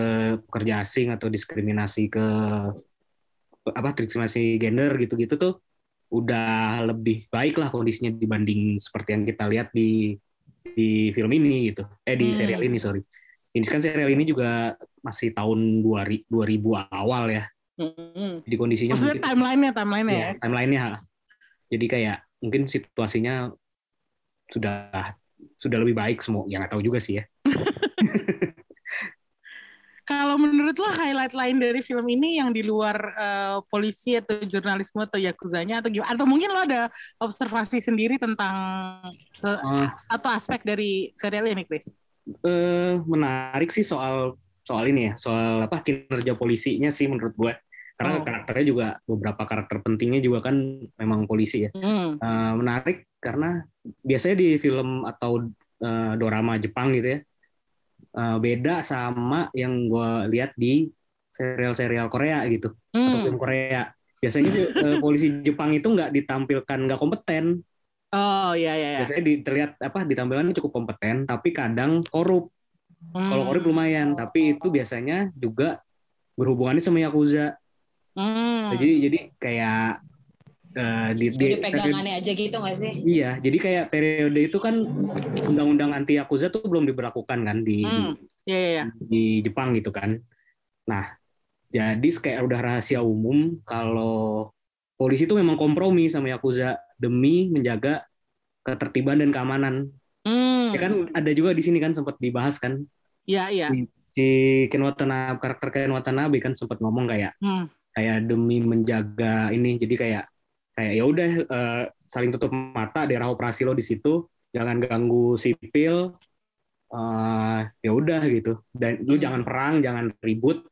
pekerja asing atau diskriminasi ke apa diskriminasi gender gitu-gitu tuh udah lebih baik lah kondisinya dibanding seperti yang kita lihat di di film ini gitu eh di Hmm. serial ini sorry ini kan serial ini juga masih tahun 2000 2000 awal ya Hmm. jadi kondisinya Maksudnya mungkin- timeline-nya, timeline-nya ya. ya, timelinenya jadi kayak mungkin situasinya sudah sudah lebih baik semua yang nggak tahu juga sih ya Kalau menurut lo highlight lain dari film ini yang di luar eh, polisi atau jurnalisme atau yakuzanya atau gimana? Atau mungkin lo ada observasi sendiri tentang se- Eh, satu aspek dari serial ini, Chris? eh, menarik sih soal soal ini ya soal apa kinerja polisinya sih menurut gue karena Oh. karakternya juga beberapa karakter pentingnya juga kan memang polisi ya Hmm. Eh, menarik karena biasanya di film atau eh, dorama Jepang gitu ya eh, beda sama yang gue lihat di serial-serial Korea gitu atau Hmm. film Korea. Biasanya eh, polisi Jepang itu nggak ditampilkan nggak kompeten. Oh, iya, iya, iya. Biasanya di- terlihat apa ditampilkan cukup kompeten, tapi kadang korup. Kalau Hmm. korup lumayan, tapi itu biasanya juga berhubungannya sama yakuza. Hmm. Jadi jadi kayak eh, di, di Jadi pegangannya aja gitu nggak sih? Iya, jadi kayak periode itu kan undang-undang anti yakuza tuh belum diberlakukan kan di, di Hmm. Iya, iya, iya. di Jepang gitu kan. Nah, jadi kayak udah rahasia umum kalau polisi itu memang kompromi sama Yakuza demi menjaga ketertiban dan keamanan. Hmm. Ya kan ada juga di sini kan sempat dibahas kan Iya, iya. si Ken Watanabe karakter Ken Watanabe kan sempat ngomong kayak Hmm. kayak demi menjaga ini jadi kayak kayak ya udah eh, saling tutup mata daerah operasi lo di situ jangan ganggu sipil eh, ya udah gitu dan lu Hmm. jangan perang jangan ribut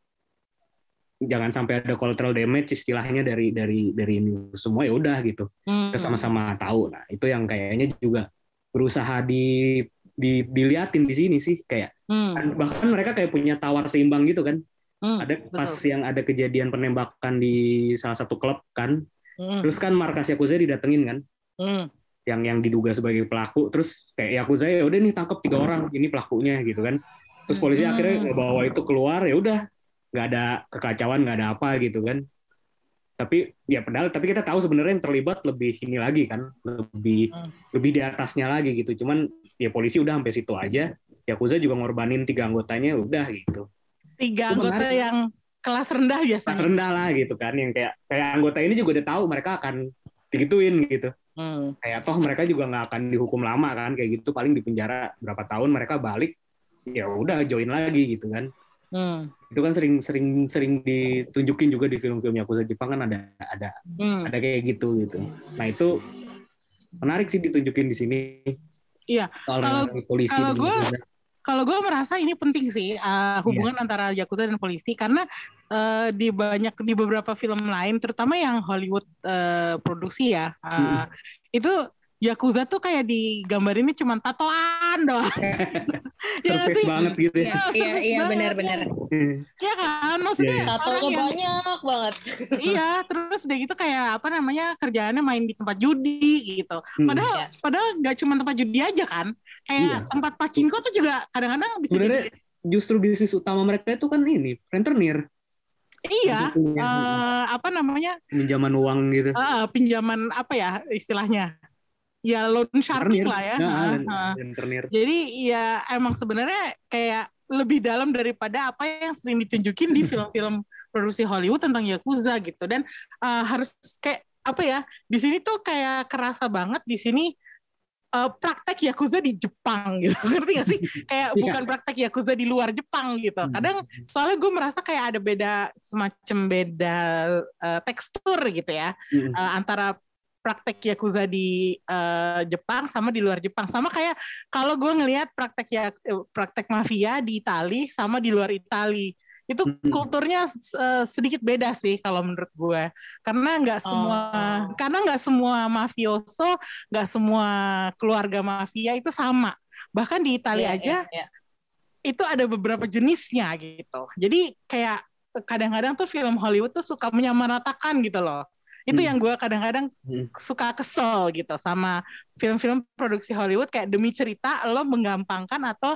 jangan sampai ada collateral damage istilahnya dari dari dari ini semua ya udah gitu Hmm. kita sama-sama tahu nah itu yang kayaknya juga berusaha di, di diliatin di sini sih kayak Hmm. bahkan mereka kayak punya tawar seimbang gitu kan Hmm. ada pas betul. yang ada kejadian penembakan di salah satu klub kan Hmm. terus kan markas Yakuza didatengin kan Hmm. yang yang diduga sebagai pelaku terus kayak Yakuza ya udah nih tangkap tiga orang ini pelakunya gitu kan terus polisi Hmm. akhirnya bawa itu keluar ya udah nggak ada kekacauan nggak ada apa gitu kan tapi ya padahal tapi kita tahu sebenarnya yang terlibat lebih ini lagi kan lebih Hmm. lebih di atasnya lagi gitu cuman ya polisi udah sampai situ aja Yakuza juga ngorbanin tiga anggotanya udah gitu Tiga anggota yang kelas rendah pas biasanya. rendah lah gitu kan yang kayak kayak anggota ini juga udah tahu mereka akan digituin gitu Hmm. kayak toh mereka juga nggak akan dihukum lama kan kayak gitu paling di penjara berapa tahun mereka balik ya udah join lagi gitu kan Hmm. itu kan sering sering sering ditunjukin juga di film-film Yakuza Jepang kan ada ada Hmm. ada kayak gitu gitu nah itu menarik sih ditunjukin di sini. Iya. Kalau- polisi kalau Yakuza. Kalau gue merasa ini penting sih uh, hubungan antara yakuza dan polisi karena uh, di banyak di beberapa film lain, terutama yang Hollywood uh, produksi ya, uh, itu yakuza tuh kayak digambarinnya cuma tatoan doang. ya surface sih? banget gitu ya. Iya, iya, serius iya benar-benar. Iya kan, maksudnya iya. orang Tatonya yang- banyak banget. iya, terus udah gitu kayak apa namanya kerjaannya main di tempat judi gitu. Hmm. Padahal Iya. padahal nggak cuma tempat judi aja kan, kayak Iya. tempat pachinko tuh juga kadang-kadang bisa Sebenarnya jadi justru bisnis utama mereka itu kan ini rentenir. Iya. Eh, apa namanya? Pinjaman uang gitu. Eh, pinjaman apa ya istilahnya? Ya loan sharking lah ya. Nah, rentenir. Jadi ya emang sebenarnya kayak lebih dalam daripada apa yang sering ditunjukin di film-film produksi Hollywood tentang yakuza gitu. Dan eh, harus kayak apa ya di sini tuh kayak kerasa banget di sini eh, praktek yakuza di Jepang gitu. Ngerti gak sih? Kayak Iya. bukan praktek yakuza di luar Jepang gitu. Kadang soalnya gue merasa kayak ada beda semacam beda eh, tekstur gitu ya Hmm. eh, antara praktek yakuza di eh, Jepang sama di luar Jepang. Sama kayak kalau gue ngelihat praktek ya praktek mafia di Itali sama di luar Itali itu Hmm. kulturnya eh, sedikit beda sih kalau menurut gue karena nggak semua Oh. karena nggak semua mafioso nggak semua keluarga mafia itu sama bahkan di Italia Iya, aja iya, iya. itu ada beberapa jenisnya gitu. Jadi kayak kadang-kadang tuh film Hollywood tuh suka menyamaratakan gitu loh. Itu Hmm. yang gue kadang-kadang Hmm. suka kesel gitu sama film-film produksi Hollywood kayak demi cerita lo menggampangkan atau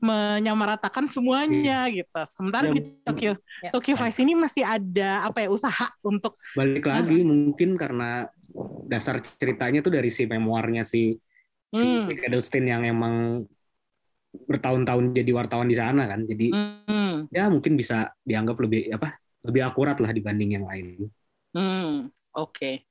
menyamaratakan semuanya gitu. Sementara Ya, di Tokyo ya. Tokyo Vice ini masih ada apa ya usaha untuk balik lagi mungkin karena dasar ceritanya tuh dari si memoirnya si si Hmm. Rick Edelstein yang emang bertahun-tahun jadi wartawan di sana kan jadi hmm, ya mungkin bisa dianggap lebih apa lebih akurat lah dibanding yang lain hmm, oke.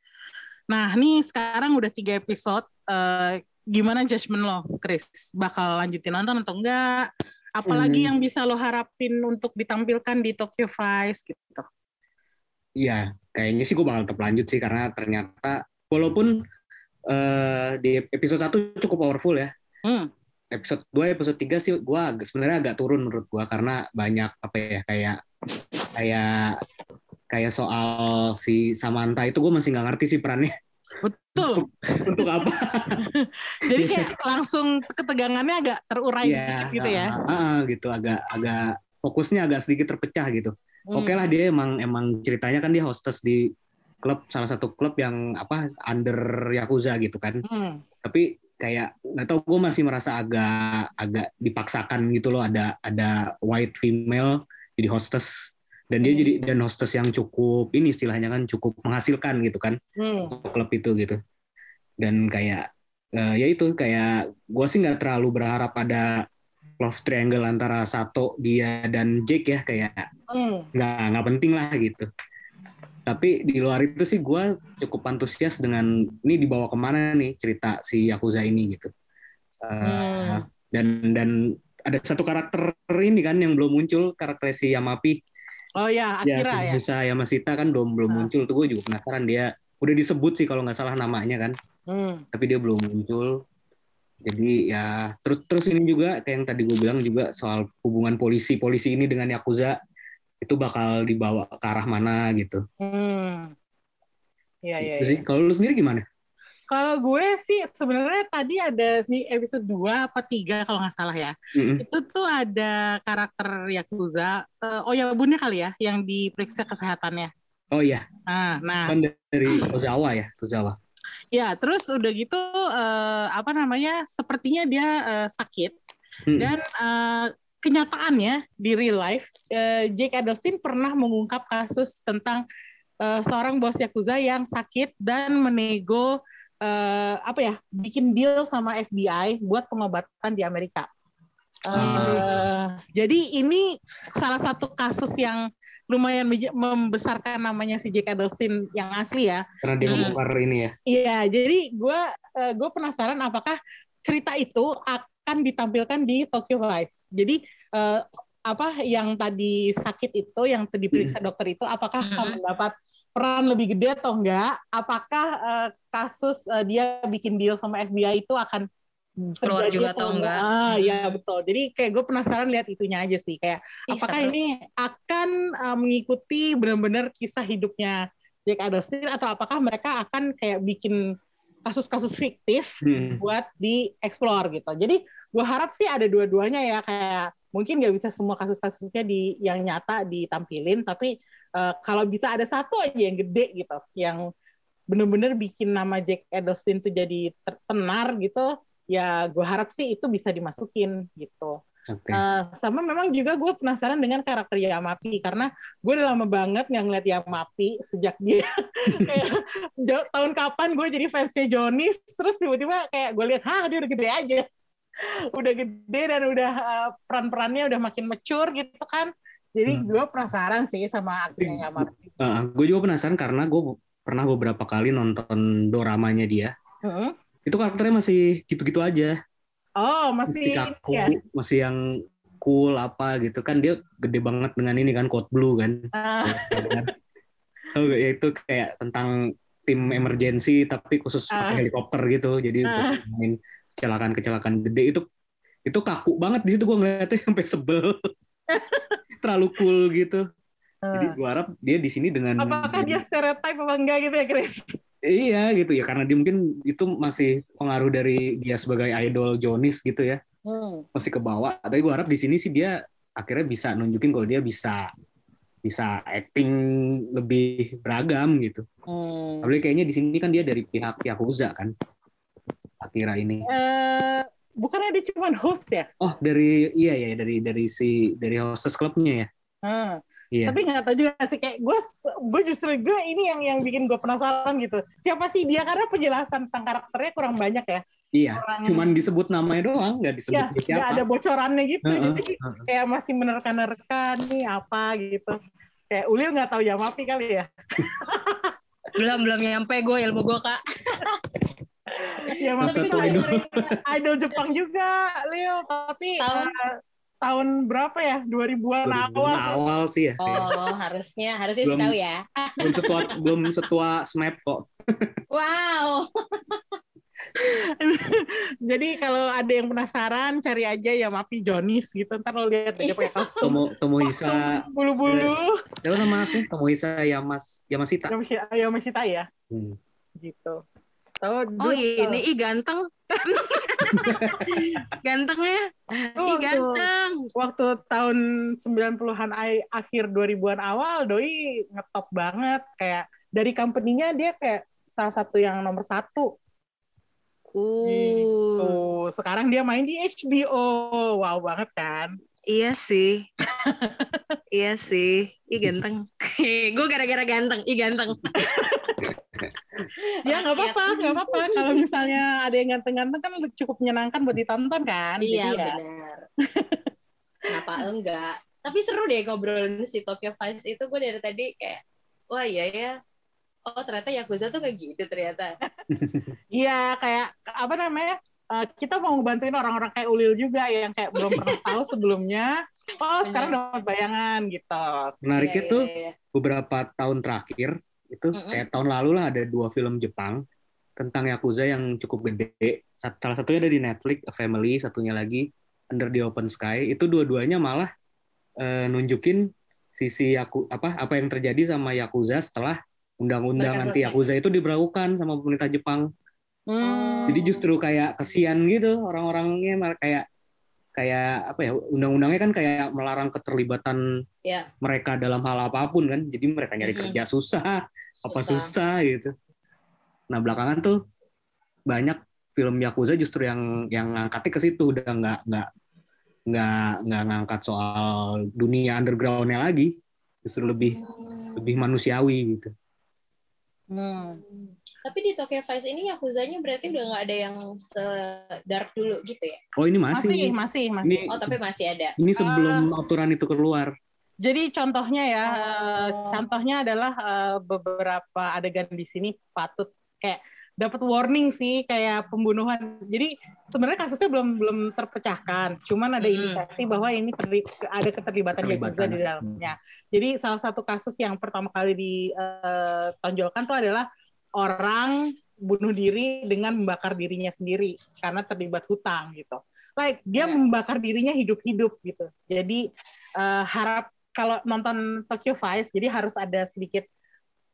Nah, ini sekarang udah tiga episode. Eh, gimana judgement lo, Chris? Bakal lanjutin nonton atau enggak? Apalagi Hmm. yang bisa lo harapin untuk ditampilkan di Tokyo Vice gitu? Iya kayaknya sih gue bakal tetap lanjut sih karena ternyata walaupun eh, di episode 1 cukup powerful ya Hmm. episode 2 episode 3 sih gue sebenarnya agak turun menurut gue karena banyak apa ya kayak kayak kayak soal si Samantha itu gue masih nggak ngerti sih perannya Betul. untuk apa Jadi kayak langsung ketegangannya agak terurai dikit gitu ya. ah, ah, gitu agak agak fokusnya agak sedikit terpecah gitu Hmm. oke lah dia emang emang ceritanya kan dia hostess di klub salah satu klub yang apa under yakuza gitu kan Hmm. tapi kayak nggak tahu gue masih merasa agak agak dipaksakan gitu loh ada ada white female jadi hostess dan dia Hmm. jadi dan hostess yang cukup ini istilahnya kan cukup menghasilkan gitu kan Hmm. klub itu gitu dan kayak eh, ya itu kayak gue sih nggak terlalu berharap ada love triangle antara Sato dia dan Jake ya kayak Hmm. nggak nggak penting lah gitu tapi di luar itu sih gue cukup antusias dengan ini dibawa ke mana nih cerita si Yakuza ini gitu Eh, Hmm. dan dan ada satu karakter ini kan yang belum muncul karakter si Yamapi Oh ya, Akira ya. bisa Yamashita kan belum belum Ah. muncul tuh gue juga penasaran dia udah disebut sih kalau nggak salah namanya kan Hmm. tapi dia belum muncul jadi ya terus terus ini juga kayak yang tadi gue bilang juga soal hubungan polisi polisi ini dengan yakuza itu bakal dibawa ke arah mana gitu Hmm. Iya, iya, sih kalau lu sendiri gimana Kalau gue sih sebenarnya tadi ada di episode 2 apa 3 kalau nggak salah ya. Mm-mm. Itu tuh ada karakter Yakuza, eh, oh ya bunnya kali ya, yang diperiksa kesehatannya. oh iya Nah, nah, kan dari Tozawa ya Tozawa ya terus udah gitu eh, apa namanya? Sepertinya dia eh, sakit Mm-mm. dan eh, kenyataannya di real life eh, Jake Edelstein pernah mengungkap kasus tentang eh, seorang bos yakuza yang sakit dan menego eh, apa ya bikin deal sama FBI buat pengobatan di Amerika. Eh, Ah. Jadi ini salah satu kasus yang lumayan membesarkan namanya si Jake Edelstein yang asli ya. karena dia Hmm. membongkar ini ya Iya, jadi gue gue penasaran apakah cerita itu akan ditampilkan di Tokyo Vice. Jadi eh, apa yang tadi sakit itu, yang tadi diperiksa dokter itu, apakah akan Mhm. mendapat peran lebih gede atau enggak? Apakah uh, kasus uh, dia bikin deal sama FBI itu akan keluar juga atau enggak? Ah, ya betul. Jadi kayak gue penasaran lihat itunya aja sih. Kayak Ih, apakah seru. ini akan uh, mengikuti benar-benar kisah hidupnya Jack Adelstein atau apakah mereka akan kayak bikin kasus-kasus fiktif Hmm. buat dieksplor gitu. Jadi gue harap sih ada dua-duanya ya kayak mungkin nggak bisa semua kasus-kasusnya di yang nyata ditampilin, tapi eh, kalau bisa ada satu aja yang gede gitu, yang bener-bener bikin nama Jack Edelstein tuh jadi tertenar gitu, ya gue harap sih itu bisa dimasukin gitu. Oke. Eh, sama memang juga gue penasaran dengan karakter Yamapi karena gue udah lama banget nggak ngeliat Yamapi sejak dia kayak tahun kapan gue jadi fansnya Jonis terus tiba-tiba kayak gue lihat hah dia udah gede aja udah gede dan udah eh, peran-perannya udah makin mature gitu kan jadi Hmm. gue penasaran sih sama aktingnya Yamapi gue juga penasaran karena gue pernah beberapa kali nonton doramanya dia. Hmm. Itu karakternya masih gitu-gitu aja. oh Masih masih kaku, ya masih yang cool apa gitu kan dia gede banget dengan ini kan code blue kan. Ah, Oh, ya itu kayak tentang tim emergency tapi khusus Ah. pakai helikopter gitu. Jadi Ah. untuk main kecelakaan-kecelakaan gede itu itu kaku banget di situ gue ngeliatnya sampai sebel. Terlalu cool gitu. Jadi gue harap dia di sini dengan apakah dia stereotype apa enggak gitu ya Chris Iya gitu ya karena dia mungkin itu masih pengaruh dari dia sebagai idol Jonis gitu ya Hmm. masih ke bawah. Tapi gue harap di sini sih dia akhirnya bisa nunjukin kalau dia bisa bisa acting lebih beragam gitu. Hmm. Apalagi kayaknya di sini kan dia dari pihak Yakuza kan. Akira ini. Eh, bukannya dia cuma host ya? Oh dari iya ya dari dari si dari hostess klubnya ya. Hmm. Iya. Tapi nggak tahu juga sih kayak gue gue justru gue ini yang yang bikin gue penasaran gitu. Siapa sih dia karena penjelasan tentang karakternya kurang banyak ya. Iya. Orang- Cuman disebut namanya doang, nggak disebut Ya, siapa. ada bocorannya gitu. Heeh, Jadi heeh. kayak masih menerka-nerka nih apa gitu. Kayak Ulil nggak tahu Yamapi kali ya. Belum belum nyampe gue ilmu gue kak. Yamapi Satu tuh idol. idol, idol Jepang juga, Lil. Tapi Tahun? eh, tahun berapa ya? 2000-an 2000-an awal. sih. awal sih ya. Oh harusnya harusnya sih Belum. tahu ya. Belum setua belum setua Smap kok. Wow. Jadi kalau ada yang penasaran cari aja Yamapi Jonis gitu. Ntar lo lihat aja pakai kostum. Tomo Tomohisa Bulu-bulu. Siapa nama asli? Tomohisa Yamas Yamashita. Yamashita, Yamashita ya. Hmm. Gitu. Tahu Oh ini ih ganteng. Gantengnya. Ih tuh. ganteng. waktu tahun 90-an ai- akhir 2000-an awal doi ngetop banget kayak dari company-nya dia kayak salah satu yang nomor satu Uh. tuh sekarang dia main di HBO wow banget kan Iya sih. iya sih. Ih ganteng. gue gara-gara ganteng. Ih ganteng. Ya nggak apa-apa nggak apa-apa kalau misalnya ada yang ganteng-ganteng kan cukup menyenangkan buat ditonton kan Iya Jadi ya, benar. Kenapa enggak? Tapi seru deh ngobrolin si Tokyo Vice itu gue dari tadi kayak wah iya ya. Oh ternyata Yakuza tuh kayak gitu ternyata. iya kayak apa namanya eh, kita mau ngebantuin orang-orang kayak Ulil juga yang kayak belum pernah tahu sebelumnya oh sekarang dapat bayangan gitu Menariknya Iya, tuh iya, iya. beberapa tahun terakhir itu Mm-mm. kayak tahun lalu lah ada dua film Jepang tentang Yakuza yang cukup gede. Salah satunya ada di Netflix, A Family, satunya lagi Under the Open Sky. Itu dua-duanya malah eh, nunjukin sisi Yaku, apa apa yang terjadi sama Yakuza setelah undang-undang anti. Yakuza itu diberlakukan sama pemerintah Jepang. Hmm. Jadi justru kayak kesian gitu orang-orangnya kayak kayak apa ya undang-undangnya kan kayak melarang keterlibatan Iya. mereka dalam hal apa pun kan. Jadi mereka nyari Mm-mm. kerja susah, apa Susah. susah gitu. Nah belakangan tuh banyak film Yakuza justru yang yang ngangkatnya ke situ udah nggak nggak nggak nggak ngangkat soal dunia undergroundnya lagi, justru lebih lebih manusiawi gitu. Hmm. Tapi di Tokyo Vice ini Yakuzanya berarti udah nggak ada yang se-dark dulu gitu ya? Oh ini masih masih, masih masih ini Oh tapi masih ada. ini sebelum aturan itu keluar. Jadi contohnya ya, Oh. eh, contohnya adalah eh, beberapa adegan di sini patut kayak dapat warning sih kayak pembunuhan. Jadi sebenarnya kasusnya belum belum terpecahkan, cuman ada indikasi bahwa ini terli- ada keterlibatan yakuza di dalamnya. Jadi salah satu kasus yang pertama kali ditonjolkan tuh adalah orang bunuh diri dengan membakar dirinya sendiri karena terlibat hutang gitu. Like dia Ya. membakar dirinya hidup-hidup gitu. Jadi eh, harap kalau nonton Tokyo Vice jadi harus ada sedikit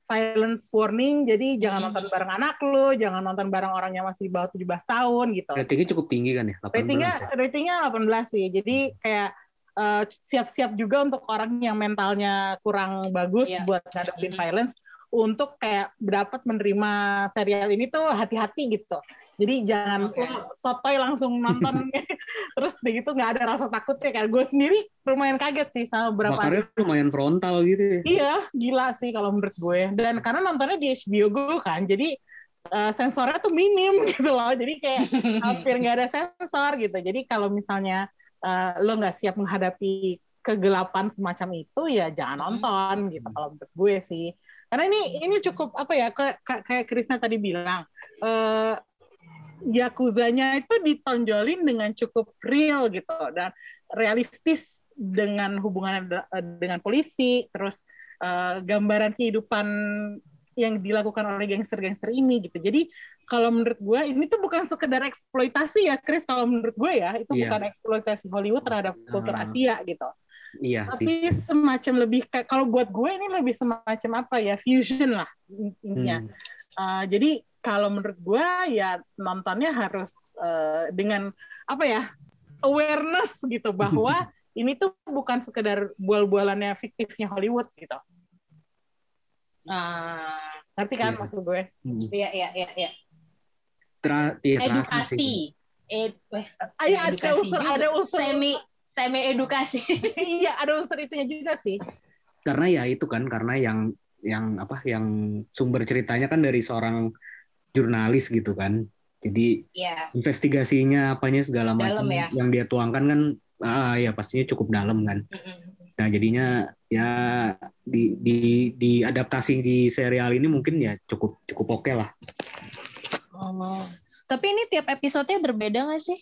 violence warning. Jadi jangan Hmm. nonton bareng anak lu, jangan nonton bareng orang yang masih di bawah 17 tahun gitu. Ratingnya cukup tinggi kan ya? 18 Ratingnya ya? ratingnya 18 sih. Jadi kayak eh, siap-siap juga untuk orang yang mentalnya kurang bagus Iya. buat ngadepin Mhm. violence untuk kayak dapat menerima serial ini tuh hati-hati gitu. Jadi jangan lo sotoy langsung nonton terus udah gitu nggak ada rasa takutnya kan. Gue sendiri lumayan kaget sih sama beberapa Bakarnya lumayan frontal gitu ya. Iya, gila sih kalau menurut gue. Dan karena nontonnya di HBO Go kan, jadi eh, sensornya tuh minim gitu loh. Jadi kayak hampir nggak ada sensor gitu. Jadi kalau misalnya eh, lo nggak siap menghadapi kegelapan semacam itu, ya jangan nonton gitu. Kalau menurut gue sih. Karena ini ini cukup apa ya? Kayak kayak Krisna tadi bilang. eh Yakuzanya itu ditonjolin dengan cukup real gitu dan realistis dengan hubungan dengan polisi, terus eh, gambaran kehidupan yang dilakukan oleh gangster-gangster ini gitu. Jadi kalau menurut gue ini tuh bukan sekedar eksploitasi ya, Chris. Kalau menurut gue ya itu Iya. bukan eksploitasi Hollywood terhadap kultur. Asia gitu. Iya sih. Tapi semacam lebih kayak kalau buat gue ini lebih semacam apa ya fusion lah intinya. Hmm. Uh, jadi kalau menurut gue ya nontonnya harus uh, dengan apa ya awareness gitu bahwa ini tuh bukan sekedar bual-bualannya fiktifnya Hollywood gitu. Ah, Ngerti kan Iya. maksud gue? Hmm. iya iya iya. Tra- sih. Edukasi. Ed, eh, ada edukasi unsur, juga. ada unsur, semi semi edukasi. iya ada unsur itunya juga sih. Karena ya itu kan karena yang yang apa yang sumber ceritanya kan dari seorang jurnalis gitu kan. Jadi Iya. investigasinya apanya segala Dalam macam ya. yang dia tuangkan kan ah ya pastinya cukup dalam kan. Mm-mm. Nah jadinya ya di di diadaptasi di serial ini mungkin ya cukup cukup oke lah. Oh. Tapi ini tiap episodenya berbeda nggak sih?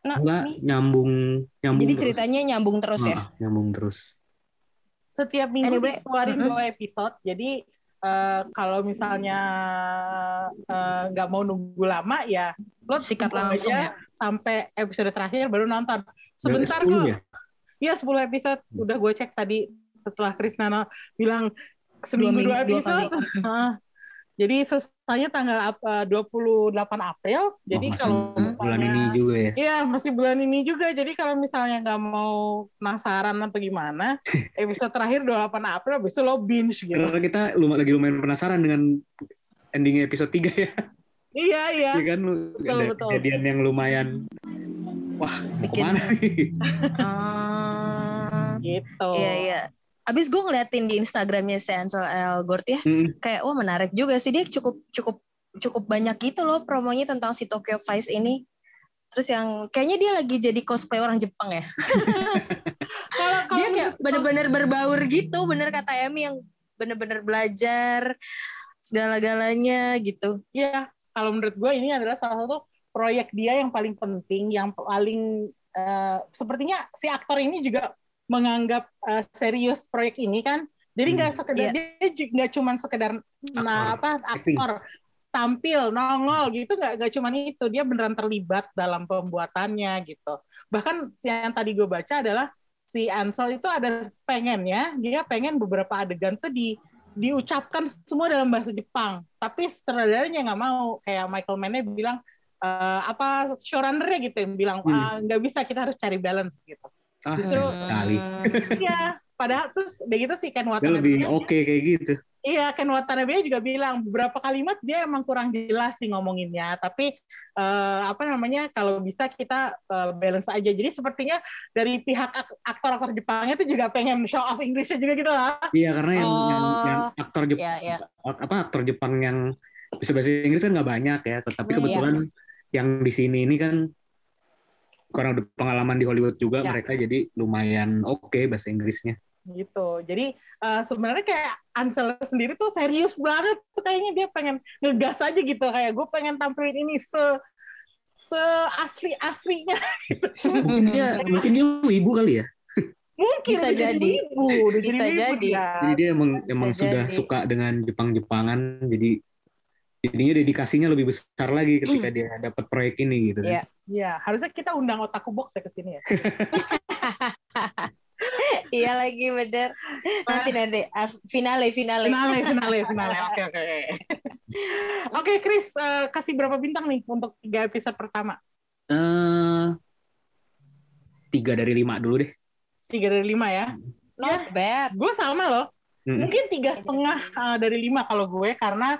Nah, Enggak nih. nyambung nyambung. Jadi terus. ceritanya nyambung terus ya? Ah, nyambung terus. Setiap minggu Anyway, dikeluarin mm-mm. dua episode. Jadi eh, kalau misalnya eh, nggak mau nunggu lama ya lo Sikat langsung aja ya? sampai episode terakhir baru nonton. Sebentar 10 kok. ya? Iya 10 episode udah gue cek tadi setelah Krisnano bilang seminggu minggu- dua, dua episode. Hah. jadi selesainya tanggal eh, 28 April. Jadi Oh, kalau bulan ini juga ya. Iya masih bulan ini juga. Jadi kalau misalnya nggak mau penasaran atau gimana, episode terakhir 28 April, habis itu lo binge gitu. Karena kita lum- lagi lumayan penasaran dengan ending episode 3 ya. Iya iya. Iya kan lu Betul, ada betul. kejadian yang lumayan wah Bikin- ke mana nih? Ah, Gitu. Iya iya. Abis gue ngeliatin di Instagramnya si Ansel Elgort ya, Hmm, kayak wah menarik juga sih dia cukup cukup cukup banyak gitu loh promonya tentang si Tokyo Vice ini. Terus yang kayaknya dia lagi jadi cosplay orang Jepang ya. Kalau kalau Dia kayak bener-bener berbaur gitu, bener kata Emi yang bener-bener belajar segala-galanya gitu. Iya, kalau menurut gue ini adalah salah satu proyek dia yang paling penting, yang paling eh, sepertinya si aktor ini juga menganggap eh, serius proyek ini kan. Jadi nggak Hmm, sekedar iya. dia nggak cuman sekedar nah, apa aktor tampil nongol gitu nggak nggak cuman itu dia beneran terlibat dalam pembuatannya gitu. Bahkan yang tadi gue baca adalah si Ansel itu ada pengennya dia pengen beberapa adegan tuh di diucapkan semua dalam bahasa Jepang tapi sutradaranya nggak mau kayak Michael Mann bilang eh, apa showrunner gitu yang bilang Hmm. "Ah, nggak bisa kita harus cari balance gitu Ah, Justru- sekali. iya padahal terus udah gitu sih Ken Watanabe lebih oke kayak gitu. Iya Ken Watanabe juga bilang beberapa kalimat dia emang kurang jelas sih ngomonginnya tapi eh, apa namanya kalau bisa kita eh, balance aja jadi sepertinya dari pihak ak- aktor-aktor Jepangnya itu juga pengen show off Inggrisnya juga gitu lah Iya karena yang, yang, Oh. yang aktor Jepang Ya ya. apa aktor Jepang yang bisa bahasa Inggris kan nggak banyak ya, tetapi Hmm, kebetulan yang di sini ini kan kurang ada pengalaman di Hollywood juga Ya. mereka jadi lumayan oke bahasa Inggrisnya. gitu. Jadi eh, sebenarnya kayak Ansel sendiri tuh serius banget tuh kayaknya dia pengen ngegas aja gitu kayak gue pengen tampilin ini se se asli aslinya. Mungkin dia mungkin dia ibu kali ya. Mungkin Bisa jadi. udah Bisa jadi. dia. Jadi dia emang Bisa emang sudah jadi. suka dengan Jepang-Jepangan jadi jadinya dedikasinya lebih besar lagi ketika dia dapat proyek ini gitu kan. Iya. Iya, harusnya kita undang otaku box ya ke sini ya. Iya lagi bener. Nanti nanti ah, finale finale. Finale, finale, finale. Oke, oke. Oke, Chris, eh, kasih berapa bintang nih untuk tiga episode pertama? Eh, tiga dari lima dulu deh. Tiga dari lima ya. Not bad. Gue sama loh. Mm. Mungkin tiga setengah eh, dari lima kalau gue karena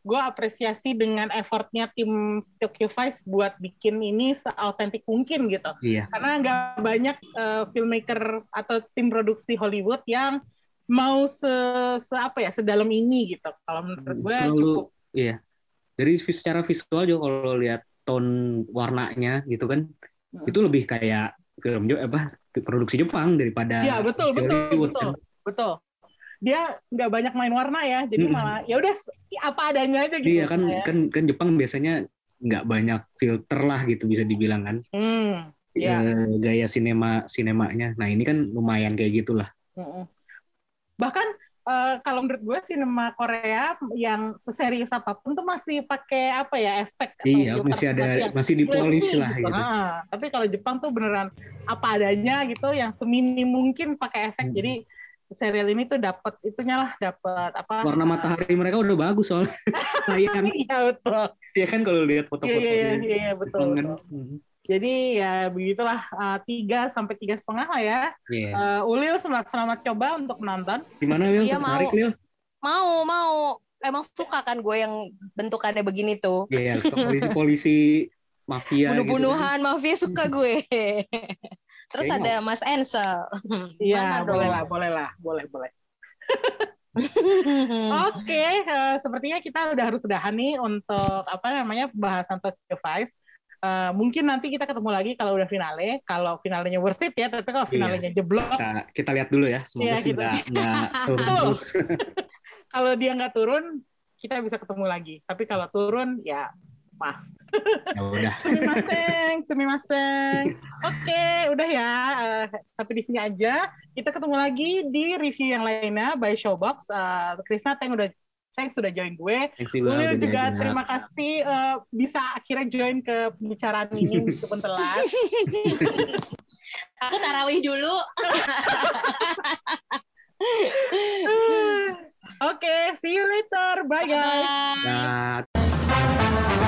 gue apresiasi dengan effortnya tim Tokyo Vice buat bikin ini seautentik mungkin gitu. Iya. Karena nggak banyak eh, filmmaker atau tim produksi Hollywood yang mau se, se apa ya sedalam ini gitu. Kalau menurut gue Kalau lu- cukup Iya. Dari secara visual juga kalau lihat tone warnanya gitu kan, Hmm. itu lebih kayak film apa produksi Jepang daripada Iya betul betul Hollywood betul kan. betul. Dia nggak banyak main warna ya, jadi Mm-mm. malah ya udah apa adanya aja gitu. Iya kan ya. kan kan Jepang biasanya nggak banyak filter lah gitu bisa dibilang kan. Hmm, Iya. Eh, gaya sinema sinemanya. Nah ini kan lumayan kayak gitulah. mm-mm. Bahkan eh, kalau menurut gue sinema Korea yang seserius apa pun tuh masih pakai apa ya efek atau Iya masih ada yang masih dipolish Classy lah gitu. Ah, tapi kalau Jepang tuh beneran apa adanya gitu, yang seminim mungkin pakai efek. Hmm. Jadi serial ini tuh dapat itunya lah, dapat apa? Warna matahari mereka udah bagus soalnya. Sayang. Iya betul. ya kan kalau lihat Iya foto-foto iya iya, iya, iya, betul. Betul. Hmm. Jadi ya begitulah eh, tiga sampai tiga setengah lah ya. Iya. Eh, Ulil selamat selamat coba untuk menonton. Gimana Lil? Iya, Tertarik mau. Lil? Mau mau. Emang suka kan gue yang bentukannya begini tuh. Iya, polisi-polisi mafia gitu kan. Bunuh-bunuhan mafia suka gue. Terus Kayaknya- ada Mas Ensel. Iya boleh lah, boleh lah, boleh boleh. Oke, eh, sepertinya kita udah harus udahan nih untuk apa namanya pembahasan Tokyo Vice. Eh, mungkin nanti kita ketemu lagi kalau udah finale. Kalau finalenya worth it ya, tapi kalau Iya. finalenya jeblok, Kita, kita lihat dulu ya. Semoga Iya, sih gitu. nggak nggak turun kalau dia nggak turun, kita bisa ketemu lagi. Tapi kalau turun, ya Ya udah. sumimaseng, sumimaseng. Oke, udah ya. Eh, sampai di sini aja. Kita ketemu lagi di review yang lainnya by Showbox. Eh, Krisna, thank udah thanks sudah join gue. Thanks juga Ulil terima kasih eh, bisa akhirnya join ke pembicaraan ini meskipun telat. Aku tarawih dulu. Oke, see you later. Bye guys. Bye.